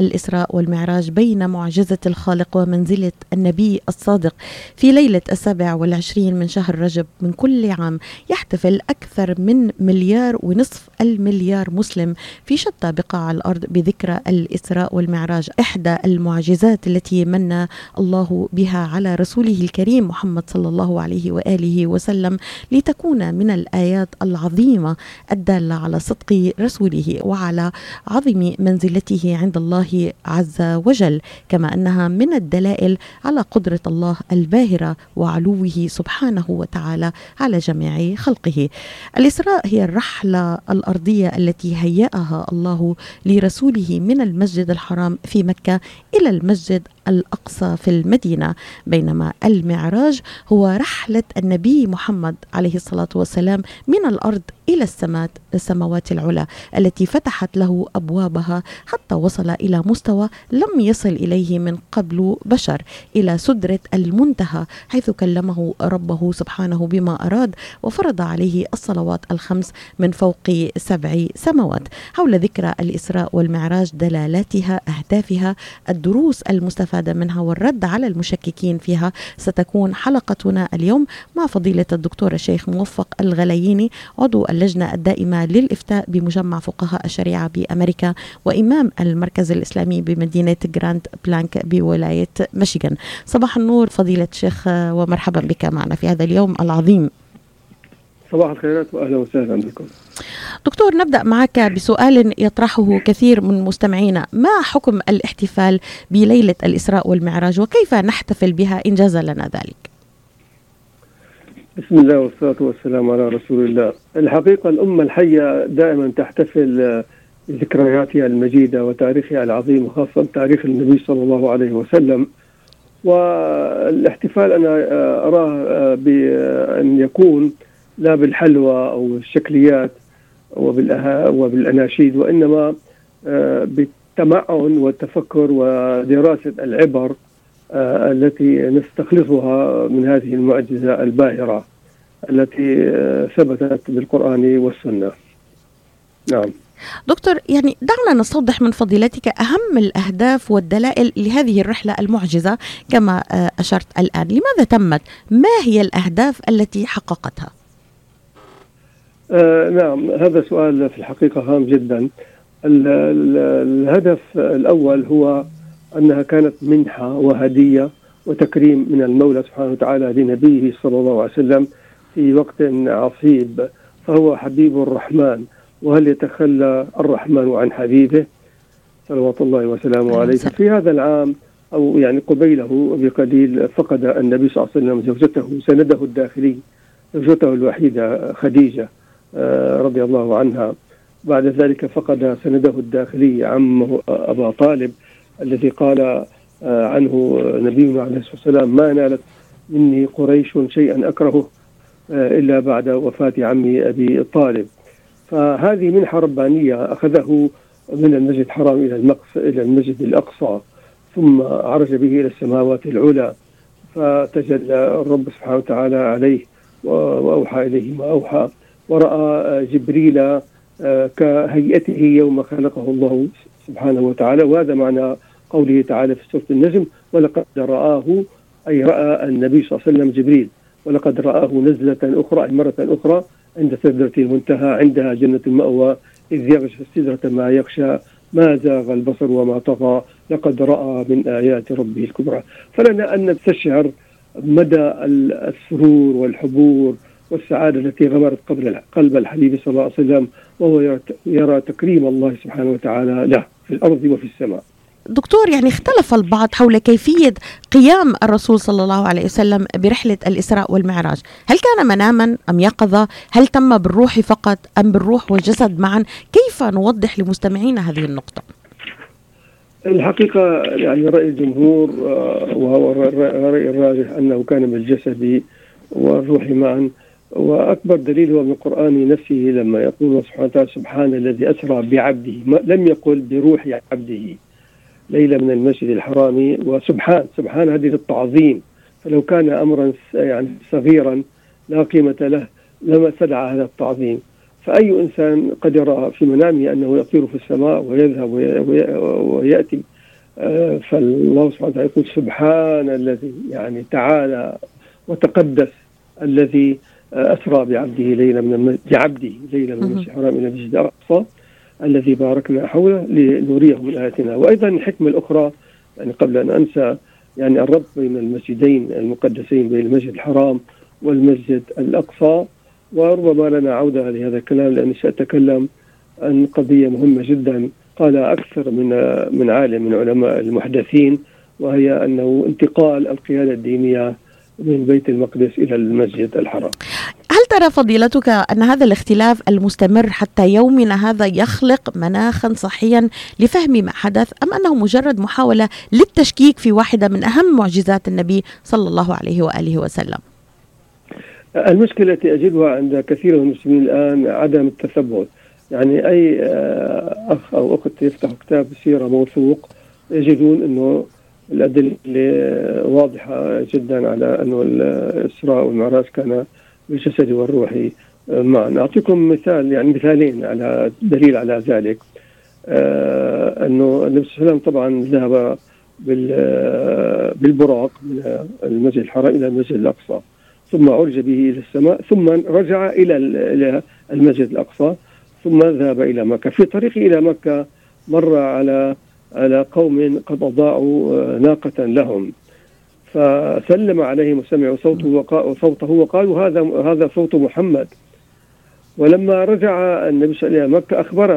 الإسراء والمعراج بين معجزة الخالق ومنزلة النبي الصادق في ليلة السابع والعشرين من شهر رجب من كل عام يحتفل أكثر من مليار ونصف المليار مسلم في شتى بقاع الأرض بذكرى الإسراء والمعراج. إحدى المعجزات التي من الله بها على رسوله الكريم محمد صلى الله عليه وآله وسلم لتكون من الآيات العظيمة الدالة على صدق رسوله وعلى عظم منزلته عند الله عز وجل كما أنها من الدلائل على قدرة الله الباهرة وعلوه سبحانه وتعالى على جميع خلقه. الإسراء هي الرحلة الأرضية التي هيأها الله لرسوله من المسجد الحرام في مكة إلى المسجد الأقصى في المدينة بينما المعراج هو رحلة النبي محمد عليه الصلاة والسلام من الأرض إلى السماوات العلى التي فتحت له أبوابها حتى وصل إلى مستوى لم يصل إليه من قبل بشر إلى سدرة المنتهى حيث كلمه ربه سبحانه بما أراد وفرض عليه الصلوات الخمس من فوق سبع سماوات. حول ذكرى الإسراء والمعراج دلالاتها أهدافها الدروس المستفادة منها والرد على المشككين فيها ستكون حلقتنا اليوم مع فضيلة الدكتور الشيخ موفق الغلييني عضو اللجنة الدائمة للإفتاء بمجمع فقهاء الشريعة بأمريكا وإمام المركز الإسلامي بمدينة جراند بلانك بولاية ميشيغان. صباح النور فضيلة الشيخ ومرحبا بك معنا في هذا اليوم العظيم. صباح الخيرات واهلا وسهلا بكم. دكتور نبدأ معك بسؤال يطرحه كثير من مستمعينا، ما حكم الاحتفال بليلة الإسراء والمعراج وكيف نحتفل بها إن جاز لنا ذلك؟ بسم الله والصلاة والسلام على رسول الله. الحقيقة الأمة الحية دائما تحتفل بذكرياتها المجيدة وتاريخها العظيم وخاصة تاريخ النبي صلى الله عليه وسلم. والاحتفال أنا أراه بأن يكون لا بالحلوى أو الشكليات وبالأناشيد وإنما بالتمعن والتفكر ودراسة العبر التي نستخلصها من هذه المعجزة الباهرة التي ثبتت بالقرآن والسنة. نعم. دكتور يعني دعنا نستوضح من فضيلتك أهم الأهداف والدلائل لهذه الرحلة المعجزة كما أشرت الآن لماذا تمت؟ ما هي الأهداف التي حققتها؟ آه نعم هذا سؤال في الحقيقة هام جدا. ال ال الهدف الأول هو أنها كانت منحة وهدية وتكريم من المولى سبحانه وتعالى لنبيه صلى الله عليه وسلم في وقت عصيب فهو حبيب الرحمن. وهل يتخلى الرحمن عن حبيبه؟ صلوات الله وسلامه عليه. في هذا العام أو يعني قبيله بقليل فقد النبي صلى الله عليه وسلم زوجته سنده الداخلي زوجته الوحيدة خديجة. رضي الله عنها. بعد ذلك فقد سنده الداخلي عمه أبا طالب الذي قال عنه نبينا عليه الصلاة والسلام ما نالت مني قريش شيئا أكرهه إلا بعد وفاة عمي أبي طالب. فهذه منحة ربانية أخذه من المسجد الحرام إلى المقص إلى المسجد الأقصى ثم عرج به إلى السماوات العلى فتجلى الرب سبحانه وتعالى عليه وأوحى إليه ما أوحى. ورأى جبريل كهيئته يوم خلقه الله سبحانه وتعالى. وهذا معنى قوله تعالى في سورة النجم ولقد رآه أي رأى النبي صلى الله عليه وسلم جبريل. ولقد رآه نزلة أخرى أي مرة أخرى عند سدرة المنتهى عندها جنة المأوى إذ يغشى السدرة ما يغشى ما زاغ البصر وما طغى لقد رأى من آيات ربه الكبرى. فلنا أن نستشعر مدى السرور والحبور والسعادة التي غمرت قلب الحبيب صلى الله عليه وسلم وهو يرى تكريم الله سبحانه وتعالى له في الأرض وفي السماء. دكتور يعني اختلف البعض حول كيفية قيام الرسول صلى الله عليه وسلم برحلة الإسراء والمعراج. هل كان مناما أم يقظة؟ هل تم بالروح فقط أم بالروح والجسد معا؟ كيف نوضح لمستمعينا هذه النقطة؟ الحقيقة يعني رأي الجمهور وهو الرأي الراجح أنه كان بالجسد والروح معا. وأكبر دليل هو من القرآن نفسه لما يقول سبحانه وتعالى سبحان الذي أسرى بعبده. لم يقل بروح عبده ليله من المسجد الحرام وسبحان سبحان هذه للتعظيم فلو كان امرا يعني صغيرا لا قيمة له لما استدعى هذا التعظيم. فأي إنسان قد يرى في منامه أنه يطير في السماء ويذهب ويأتي آه، فالله سبحانه وتعالى يقول سبحان الذي يعني تعالى وتقدس الذي أسرى بعبده ليلة من بعبده ليلة من المسجد الحرام إلى المسجد الأقصى الذي باركنا حوله لنريه من آياتنا. وأيضا الحكمة الأخرى يعني قبل أن أنسى يعني الربط بين المسجدين المقدسين بين المسجد الحرام والمسجد الأقصى وربما لنا عودة لهذا الكلام لأني سأتكلم عن قضية مهمة جدا قال أكثر من من عالم من علماء المحدثين وهي أنه انتقال القيادة الدينية من بيت المقدس إلى المسجد الحرام. ترى فضيلتك أن هذا الاختلاف المستمر حتى يومنا هذا يخلق مناخا صحيا لفهم ما حدث أم أنه مجرد محاولة للتشكيك في واحدة من أهم معجزات النبي صلى الله عليه وآله وسلم؟ المشكلة التي أجدها عند كثير من المسلمين الآن عدم التثبت. يعني أي آه، أخ أو أخت يفتح كتاب سيرة موثوق يجدون أنه الأدلة واضحة جدا على أنه الإسراء والمعراج كان بالجسد والروح. آه، معا أعطيكم مثال يعني مثالين على دليل على ذلك. آه أنه النبي صلى الله عليه وسلم طبعا ذهب بالبراق من المسجد الحرام إلى المسجد الأقصى ثم عرج به إلى السماء ثم رجع إلى المسجد الأقصى ثم ذهب إلى مكة. في طريقه إلى مكة مر على على قوم قد أضاعوا آه، ناقة لهم. فسلم عليهم وسمعوا صوته وصوته وقالوا هذا هذا صوت محمد. ولما رجع النبي صلى الله عليه وسلم مكة أخبر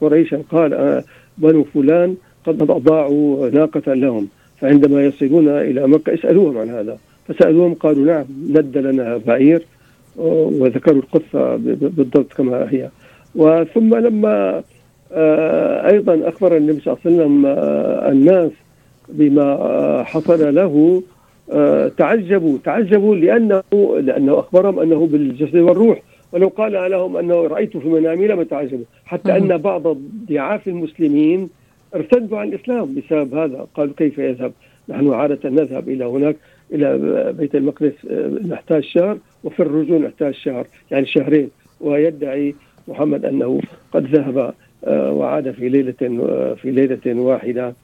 قريشا قال آه، بنو فلان قد أضاعوا ناقة لهم فعندما يصلون إلى مكة اسألوهم عن هذا. فسألوهم قالوا نعم ند لنا بعير وذكروا القصة بالضبط كما هي. وثم لما آه، أيضا أخبر النبي صلى الله عليه وسلم آه، الناس بما آه، حصل له تعجبوا تعجبوا لأنه لأنه أخبرهم أنه بالجسد والروح ولو قال لهم أنه رأيت في منامي لم تعجبوا. حتى أن بعض ضعاف المسلمين ارتدوا عن الإسلام بسبب هذا قالوا كيف يذهب؟ نحن عادة نذهب إلى هناك إلى بيت المقدس نحتاج شهر وفي الرجوع نحتاج شهر يعني شهرين. ويدعي محمد أنه قد ذهب آه، وعاد في ليلة آه، في ليلة واحدة.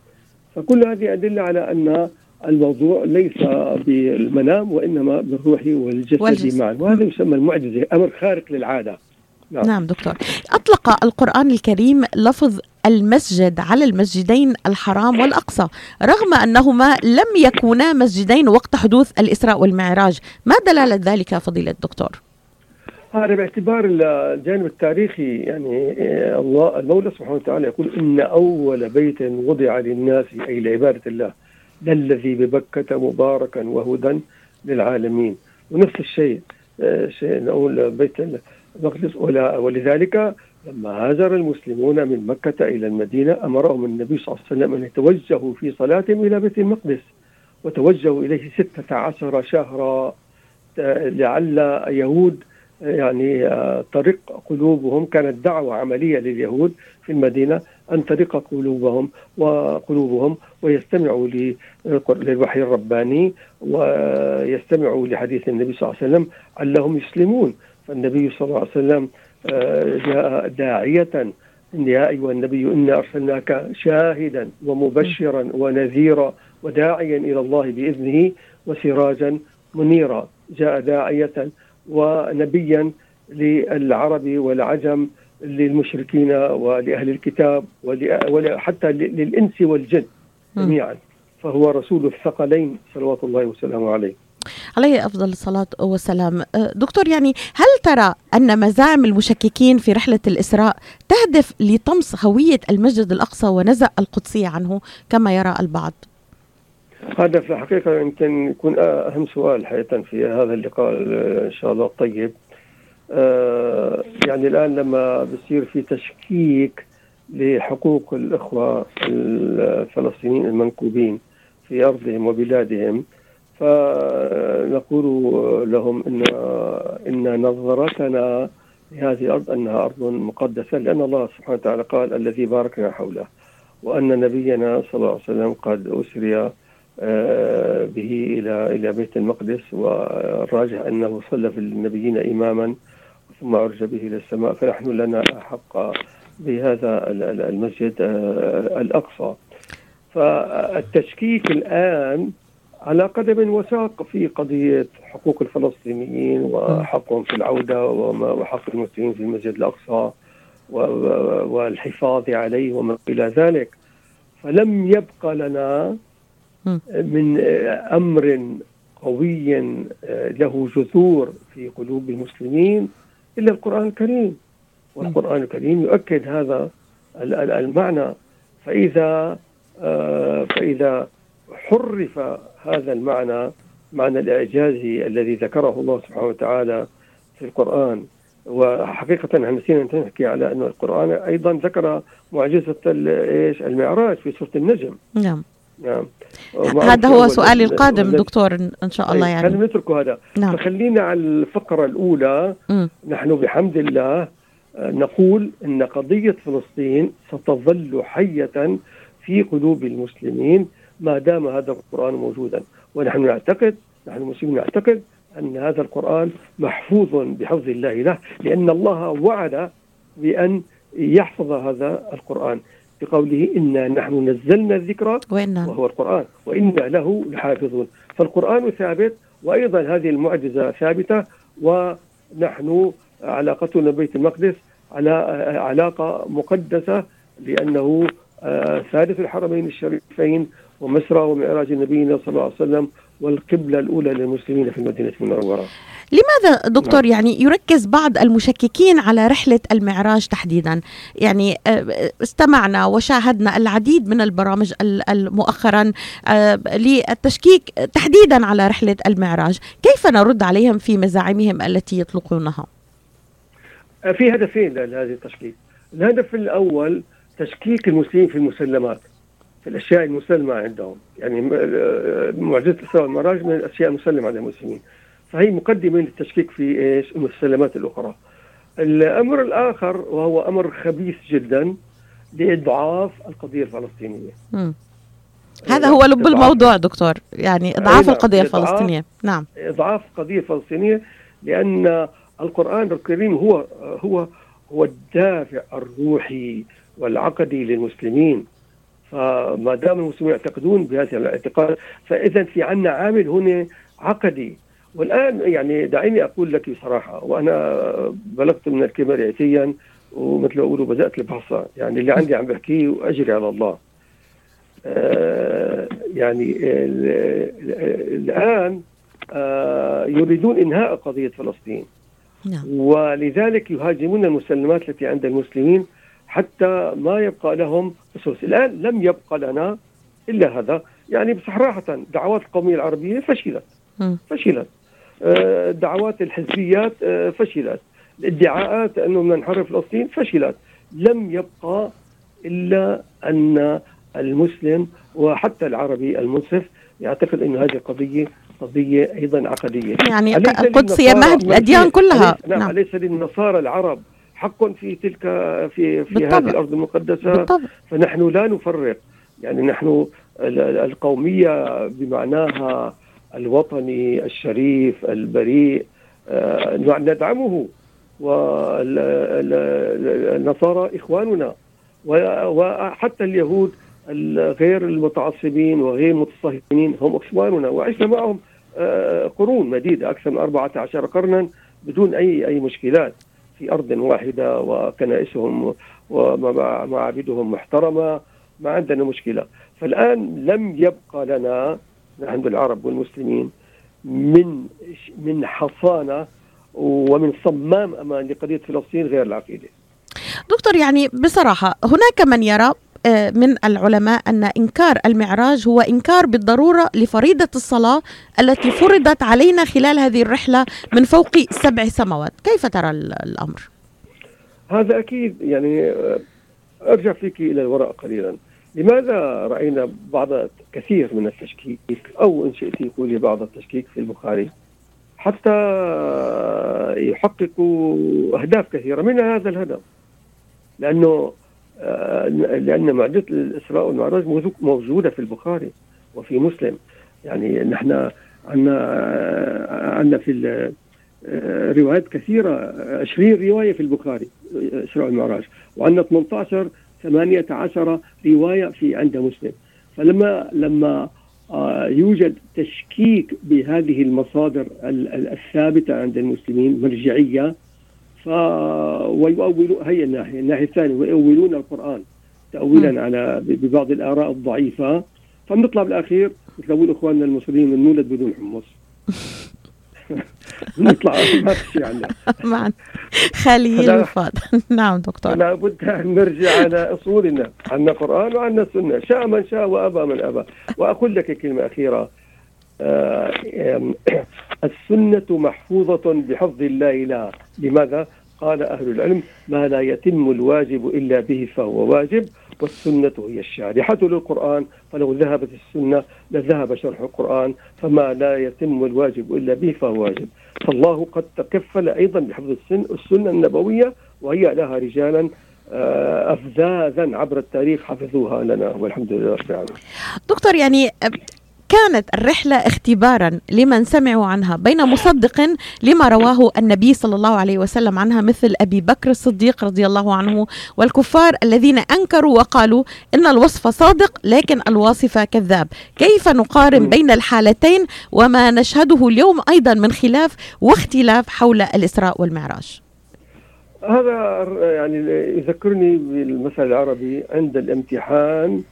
فكل هذه أدلة على أن الموضوع ليس بالمنام وإنما بالروح والجسد, والجسد. معا وهذا يسمى المعجزة أمر خارق للعادة نعم. نعم دكتور أطلق القرآن الكريم لفظ المسجد على المسجدين الحرام والأقصى رغم أنهما لم يكونا مسجدين وقت حدوث الإسراء والمعراج ما دلالة ذلك فضيلة الدكتور؟ هذا باعتبار الجانب التاريخي يعني آه، الله المولى سبحانه وتعالى يقول إن أول بيت وضع للناس أي لعبادة الله للذي ببكة مباركا وهدى للعالمين. ونفس الشيء آه، شيء نقول بيت المقدس. ولذلك لما هاجر المسلمون من مكة إلى المدينة أمرهم النبي صلى الله عليه وسلم أن يتوجهوا في صلاتهم إلى بيت المقدس. وتوجهوا إليه ستة عشر شهرا. آه، لعل يهود يعني آه، طريق قلوبهم كانت دعوة عملية لليهود في المدينة أن ترق قلوبهم وقلوبهم ويستمعوا للوحي الرباني ويستمعوا لحديث النبي صلى الله عليه وسلم علهم يسلمون. فالنبي صلى الله عليه وسلم آه، جاء داعية يا أيها النبي إنا أرسلناك شاهدا ومبشرا ونذيرا وداعيا إلى الله بإذنه وسراجا منيرا. جاء داعية ونبيا للعرب والعجم للمشركين ولأهل الكتاب وحتى للإنس والجن جميعا. فهو رسول الثقلين صلوات الله وسلامه عليه. عليه أفضل الصلاة والسلام. أه، دكتور يعني هل ترى أن مزاعم المشككين في رحلة الإسراء تهدف لطمس هوية المسجد الأقصى ونزع القدسية عنه كما يرى البعض؟ هذا في الحقيقة يمكن يكون أهم سؤال حقيقة في هذا اللقاء إن شاء الله. الطيب آه، يعني الآن لما بصير في تشكيك لحقوق الإخوة الفلسطينيين المنكوبين في أرضهم وبلادهم فنقول لهم إن إن نظرتنا لهذه الأرض أنها أرض مقدسة لأن الله سبحانه وتعالى قال الذي باركنا حوله. وأن نبينا صلى الله عليه وسلم قد أسري آه، به إلى إلى بيت المقدس والراجح أنه صلى في النبيين إماما ثم عرج به إلى السماء فنحن لنا أحق بهذا المسجد الأقصى. فالتشكيك الآن على قدم وساق في قضية حقوق الفلسطينيين وحقهم في العودة وحق المسلمين في المسجد الأقصى والحفاظ عليه وما إلى ذلك. فلم يبقى لنا من أمر قوي له جذور في قلوب المسلمين. إلا القرآن الكريم. والقرآن الكريم يؤكد هذا المعنى. فإذا آه، فإذا حرف هذا المعنى معنى الإعجاز الذي ذكره الله سبحانه وتعالى في القرآن وحقيقة نحن نسينا نحكي على أن القرآن أيضا ذكر معجزة إيش؟ المعراج في سورة النجم. نعم. هذا هو سؤالي القادم دكتور إن شاء الله طيب، يعني. خلينا نترك هذا. نعم. فخلينا على الفقرة الأولى. م. نحن بحمد الله آه، نقول إن قضية فلسطين ستظل حية في قلوب المسلمين ما دام هذا القرآن موجودا. ونحن نعتقد نحن المسلمين نعتقد أن هذا القرآن محفوظ بحفظ الله له لأن الله وعد بأن يحفظ هذا القرآن. بقوله إنا نحن نزلنا الذكر وهو القرآن وإنا له لحافظون. فالقرآن ثابت وأيضا هذه المعجزة ثابتة ونحن علاقتنا ببيت المقدس على علاقة مقدسة لأنه ثالث الحرمين الشريفين ومسرى ومعراج نبينا صلى الله عليه وسلم والقبلة الأولى للمسلمين في المدينة المنورة. لماذا دكتور نعم. يعني يركز بعض المشككين على رحلة المعراج تحديدا؟ يعني آه، استمعنا وشاهدنا العديد من البرامج مؤخرا آه، للتشكيك تحديدا على رحلة المعراج. كيف نرد عليهم في مزاعمهم التي يطلقونها؟ في هدفين لهذه التشكيك. الهدف الأول تشكيك المسلمين في المسلمات. الأشياء المسلمة عندهم يعني معجزة الاسراء والمعراج من الأشياء المسلمة عند المسلمين فهي مقدمة للتشكيك في إيش؟ المسلمات الأخرى. الأمر الآخر وهو أمر خبيث جدا لإضعاف القضية الفلسطينية. م. هذا هو لب الموضوع دكتور يعني إضعاف نعم. القضية الفلسطينية نعم إضعاف القضية الفلسطينيه لأن القرآن الكريم هو هو هو الدافع الروحي والعقدي للمسلمين فما دام المسلمين يعتقدون بهذا الاعتقاد فاذا في عندنا عامل هنا عقدي والآن يعني دعيني أقول لك بصراحة وأنا بلغت من الكبر عتيا ومثل ما يقولوا بدأت البحث يعني اللي عندي عم بحكيه واجري على الله. آه يعني الآن آه يريدون إنهاء قضية فلسطين. نعم. ولذلك يهاجمون المسلمات التي عند المسلمين حتى ما يبقى لهم أسس الآن لم يبقى لنا إلا هذا. يعني بصراحة دعوات القومية العربية فشلت. فشلت. آه، دعوات الحزبيات آه، فشلت. الادعاءات أنه بدنا نحرر فلسطين فشلت. لم يبقى إلا أن المسلم وحتى العربي المنصف يعتقد أن هذه القضية قضية أيضا عقدية يعني القدس هي مهد الأديان كلها؟ نعم, نعم. ليس للنصارى العرب حق في تلك في في بالطبع. هذه الأرض المقدسة. بالطبع. فنحن لا نفرق. يعني نحن القومية بمعناها الوطني الشريف البريء آه، ندعمه. والنصارى إخواننا. وحتى اليهود غير المتعصبين وغير المتصهينين هم إخواننا. وعشنا معهم آه، قرون مديدة أكثر من 14 قرنا بدون أي أي مشكلات. في أرض واحدة وكنائسهم ومعابدهم محترمة ما عندنا مشكلة. فالآن لم يبقى لنا عند العرب والمسلمين من من حصانة ومن صمام أمان لقضية فلسطين غير العقيدة. دكتور يعني بصراحة هناك من يرى من العلماء أن إنكار المعراج هو إنكار بالضرورة لفريضة الصلاة التي فرضت علينا خلال هذه الرحلة من فوق سبع سماوات. كيف ترى الأمر؟ هذا أكيد يعني آه، أرجع فيك إلى الوراء قليلا. لماذا رأينا بعض كثير من التشكيك أو إن شئت قولي بعض التشكيك في البخاري؟ حتى يحققوا أهداف كثيرة. منها هذا الهدف؟ لأنه آه، لأن معجزة الإسراء والمعراج موجودة في البخاري وفي مسلم. يعني نحن عندنا عندنا في روايات كثيرة 20 رواية في البخاري إسراء المعراج وعندنا 18 18 رواية في عند مسلم. فلما لما يوجد تشكيك بهذه المصادر الثابتة عند المسلمين مرجعية ف ويؤولون هي الناحية الناحية الثانية ويؤولون القرآن تأويلا على ببعض الآراء الضعيفة. فبنطلع بالأخير مثل ما إخواننا المصريين بنولد بدون حمص. نطلع ما في شيء عندنا. معا. الوفاض. نعم دكتور. لابد أن نرجع على أصولنا عندنا قران وعندنا سنه شاء من شاء وأبى من أبى. وأقول لك كلمة أخيرة. آه السنة محفوظة بحفظ الله. لها لماذا؟ قال أهل العلم ما لا يتم الواجب إلا به فهو واجب والسنة هي الشارحة للقرآن فلو ذهبت السنة لذهب شرح القرآن فما لا يتم الواجب إلا به فهو واجب. فالله قد تكفل أيضا بحفظ السن السنة النبوية وهي لها رجالا آه، أفذاذا عبر التاريخ حفظوها لنا والحمد لله رب العالمين. دكتور يعني كانت الرحلة اختبارا لمن سمعوا عنها بين مصدق لما رواه النبي صلى الله عليه وسلم عنها مثل أبي بكر الصديق رضي الله عنه والكفار الذين أنكروا وقالوا إن الوصف صادق لكن الواصف كذاب. كيف نقارن بين الحالتين وما نشهده اليوم أيضا من خلاف واختلاف حول الإسراء والمعراج؟ هذا يعني يذكرني بالمثل العربي عند الامتحان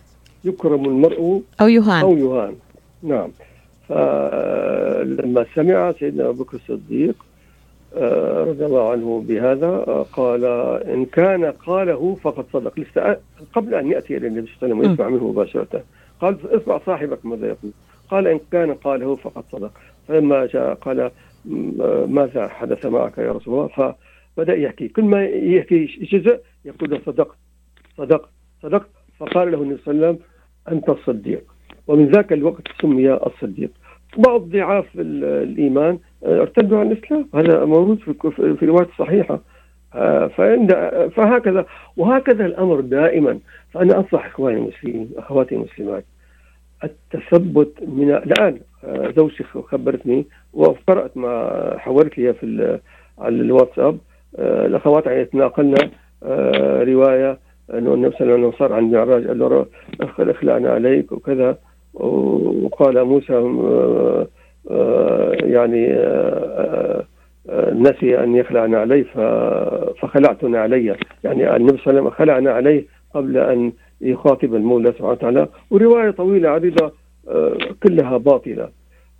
يكرم المرء أو يهان. أو يهان. نعم. فلما سمع سيدنا أبو بكر الصديق آه، رضي الله عنه بهذا آه، قال إن كان قاله فقد صدق. لسه قبل أن يأتي إلى النبي صلى الله عليه وسلم ويسمع منه مباشرة. قال اسمع صاحبك ماذا يقول؟ قال إن كان قاله فقد صدق. فلما جاء قال آه، ماذا حدث معك يا رسول الله؟ فبدأ يحكي. كل ما يحكي جزء يقول صدقت صدقت صدقت. فقال له النبي صلى الله عليه وسلم أنت الصديق. ومن ذاك الوقت سمي الصديق. بعض ضعاف الإيمان آه، ارتدوا عن الإسلام. هذا موجود في الروايات الصحيحة. آه، فعند فهكذا. وهكذا الأمر دائما. فأنا أنصح إخواني المسلمين أخواتي المسلمات. التثبت من الآن آه، زوجتي خبرتني وقرأت ما حولت لي في على الواتساب. الأخوات يعني تناقلنا رواية إنه النبي صلى الله عليه وسلم صار عن معراج قال له اخلعنا عليك وكذا. وقال موسى آه، آه، يعني آه، نسي أن يخلعنا عليه فخلعتنا علي يعني النبي صلى الله عليه وسلم خلعنا عليه قبل أن يخاطب المولى سبحانه وتعالى. ورواية طويلة عريضه كلها باطلة.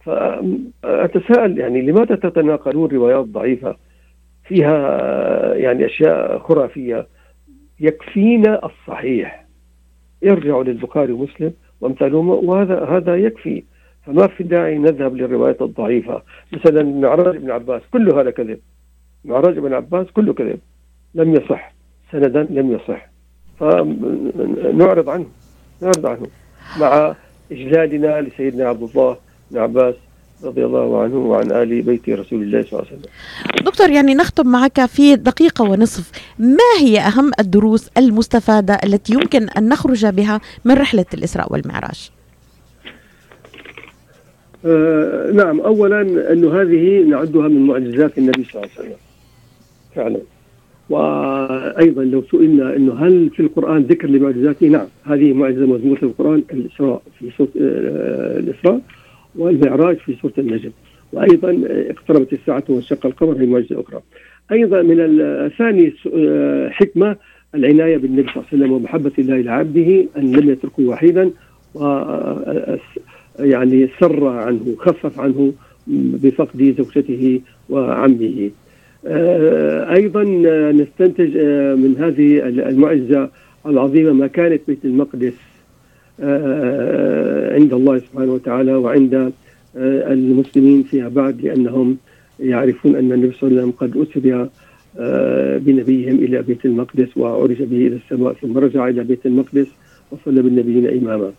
فأتساءل يعني لماذا تتناقلون روايات ضعيفة؟ فيها يعني أشياء خرافية. يكفينا الصحيح. يرجع للبخاري ومسلم. وامثالهما وهذا هذا يكفي. فما في داعي نذهب للروايات الضعيفة. مثلا معراج ابن عباس كله هذا كذب. معراج ابن عباس كله كذب. لم يصح. سندا لم يصح. فنعرض عنه. نعرض عنه. مع إجلالنا لسيدنا عبد الله بن عباس. رضي الله عنه وعن آل بيت رسول الله صلى الله عليه وسلم. دكتور يعني نختم معك في دقيقة ونصف. ما هي أهم الدروس المستفادة التي يمكن أن نخرج بها من رحلة الإسراء والمعراج؟ آه نعم أولا أن هذه نعدها من معجزات النبي صلى الله عليه وسلم. فعلا. وأيضا لو سئلنا إنه هل في القرآن ذكر لمعجزاته؟ نعم هذه معجزة مذكوره في القرآن الإسراء في سوره آه، الإسراء. والمعراج في سورة النجم. وأيضا اقتربت الساعة وانشق القمر هي معجزة أخرى. أيضا من الثاني حكمة العناية بالنبي صلى الله عليه وسلم ومحبة الله لعبده أن لم يتركه وحيدا و يعني سر عنه خفف عنه بفقد زوجته وعمه. أيضا نستنتج من هذه المعجزة العظيمة مكانة بيت المقدس. آه، عند الله سبحانه وتعالى وعند آه، المسلمين فيها بعد لأنهم يعرفون أن النبي صلى الله عليه وسلم قد أسري آه، بنبيهم إلى بيت المقدس وعرج به إلى السماء ثم رجع إلى بيت المقدس وصلى بالنبيين إماما.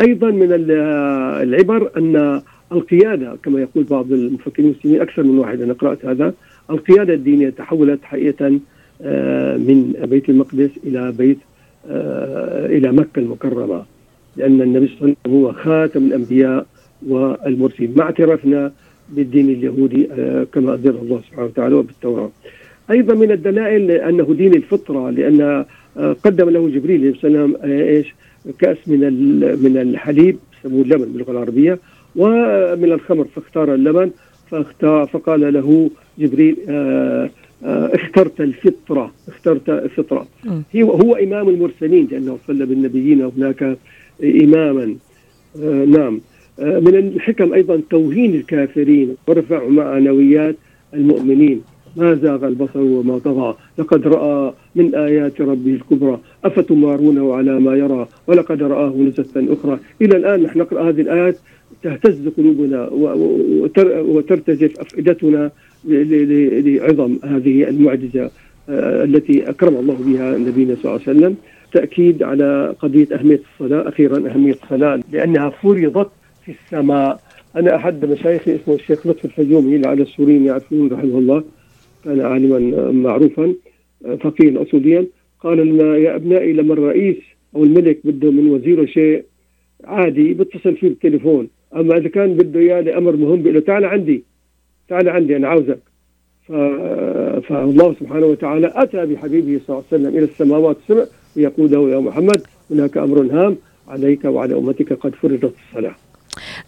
أيضا من العبر أن القيادة كما يقول بعض المفكرين المسلمين أكثر من واحد أنا قرأت هذا. القيادة الدينية تحولت حقيقة من بيت المقدس إلى بيت آه، إلى مكة المكرمة لأن النبي صلى الله عليه وسلم هو خاتم الأنبياء والمرسلين مع اعترافنا بالدين اليهودي آه، كما أنزل الله سبحانه وتعالى وبالتوراة. أيضا من الدلائل أنه دين الفطرة لأن قدم له جبريل عليه السلام إيش؟ كأس من من الحليب يسموه اللبن باللغة العربية ومن الخمر فاختار اللبن فاختار فقال له جبريل آه اخترت الفطرة اخترت الفطرة. هو, هو إمام المرسلين لأنه صلى بالنبيين هناك إماما. آه نعم. آه من الحكم أيضا توهين الكافرين ورفع معنويات المؤمنين. ما زاغ البصر وما طغى. لقد رأى من آيات ربه الكبرى. أفتمارونه على ما يرى؟ ولقد رآه نزلة أخرى. إلى الآن نحن نقرأ هذه الآيات تهتز قلوبنا وترتجف أفئدتنا لعظم هذه المعجزة آه، التي أكرم الله بها نبينا صلى الله عليه وسلم. تأكيد على قضية أهمية الصلاة. أخيرا أهمية الصلاة لأنها فرضت في السماء. أنا أحد مشايخي اسمه الشيخ لطفي الفجومي لعل السوريين يعرفون رحمه الله. كان عالما معروفا فقيها أصوليا. قال لنا يا أبنائي لما الرئيس أو الملك بده من وزيره شيء عادي بتصل فيه بالتليفون. أما إذا كان بده إياه لأمر مهم بيقول له تعال عندي. تعال عندي أنا عاوزك. فالله سبحانه وتعالى أتى بحبيبه صلى الله عليه وسلم إلى السماوات السبع ويقول له يا محمد هناك أمر هام عليك وعلى أمتك قد فرضت الصلاة.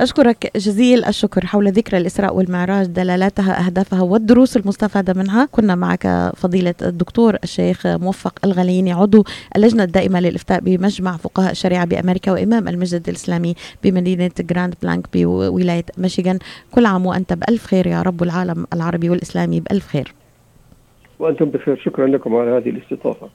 أشكرك جزيل الشكر حول ذكرى الإسراء والمعراج دلالاتها أهدافها والدروس المستفادة منها. كنا معك فضيلة الدكتور الشيخ موفق الغليني عضو اللجنة الدائمة للإفتاء بمجمع فقهاء الشريعة بأمريكا وإمام المسجد الإسلامي بمدينة جراند بلانك بولاية ميشيغان. كل عام وأنت بألف خير يا رب العالم العربي والإسلامي بألف خير. وأنتم بخير. شكرا لكم على هذه الاستضافة.